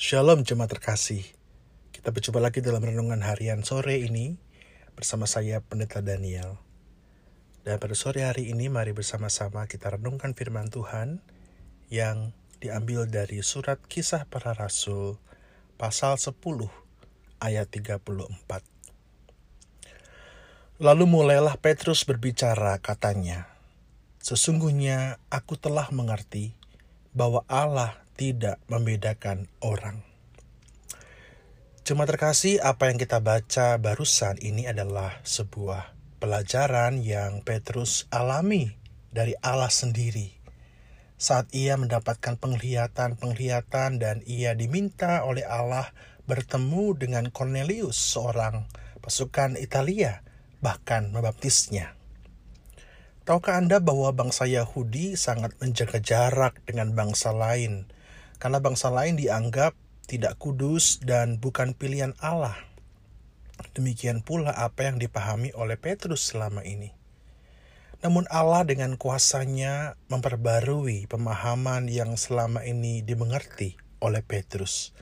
Shalom jemaat terkasih. Kita berjumpa lagi dalam renungan harian sore ini bersama saya Pendeta Daniel. Dan pada sore hari ini mari bersama-sama kita renungkan firman Tuhan yang diambil dari surat Kisah Para Rasul pasal 10 ayat 34. Lalu mulailah Petrus berbicara katanya, Sesungguhnya aku telah mengerti bahwa Allah tidak membedakan orang. Cuma terkasih, apa yang kita baca barusan ini adalah sebuah pelajaran yang Petrus alami dari Allah sendiri. Saat ia mendapatkan penglihatan-penglihatan dan ia diminta oleh Allah bertemu dengan Cornelius, seorang pasukan Italia, bahkan membaptisnya. Tahukah Anda bahwa bangsa Yahudi sangat menjaga jarak dengan bangsa lain karena bangsa lain dianggap tidak kudus dan bukan pilihan Allah. Demikian pula apa yang dipahami oleh Petrus selama ini. Namun Allah dengan kuasanya memperbarui pemahaman yang selama ini dimengerti oleh Petrus.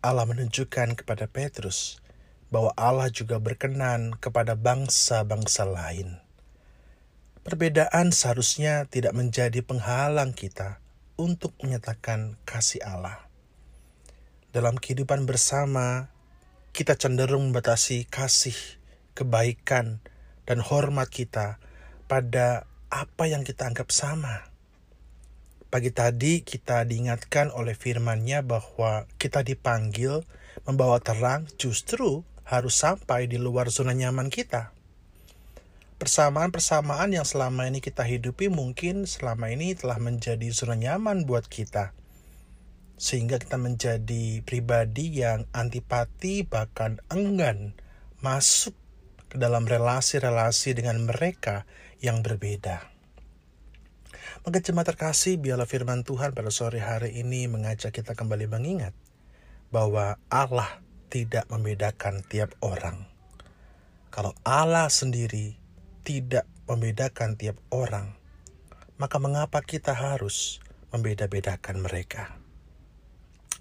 Allah menunjukkan kepada Petrus bahwa Allah juga berkenan kepada bangsa-bangsa lain. Perbedaan seharusnya tidak menjadi penghalang kita untuk menyatakan kasih Allah. Dalam kehidupan bersama, kita cenderung membatasi kasih, kebaikan, dan hormat kita pada apa yang kita anggap sama. Pagi tadi kita diingatkan oleh firman-Nya bahwa kita dipanggil membawa terang justru harus sampai di luar zona nyaman kita persamaan-persamaan yang selama ini kita hidupi mungkin selama ini telah menjadi zona nyaman buat kita. Sehingga kita menjadi pribadi yang antipati bahkan enggan masuk ke dalam relasi-relasi dengan mereka yang berbeda. Maka jemaat terkasih, biarlah firman Tuhan pada sore hari ini mengajak kita kembali mengingat bahwa Allah tidak membedakan tiap orang. Kalau Allah sendiri tidak membedakan tiap orang, maka mengapa kita harus membeda-bedakan mereka?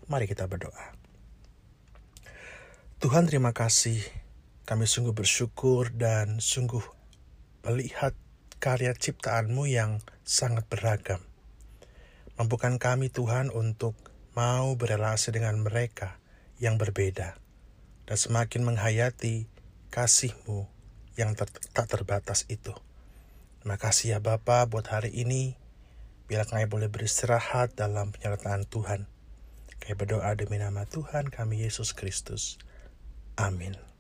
Mari kita berdoa. Tuhan terima kasih, kami sungguh bersyukur dan sungguh melihat karya ciptaanmu yang sangat beragam. Mampukan kami Tuhan untuk mau berelasi dengan mereka yang berbeda dan semakin menghayati kasihmu yang ter tak terbatas itu. Terima kasih ya Bapa buat hari ini. Biar kami boleh beristirahat dalam penyertaan Tuhan. Kami berdoa demi nama Tuhan kami Yesus Kristus. Amin.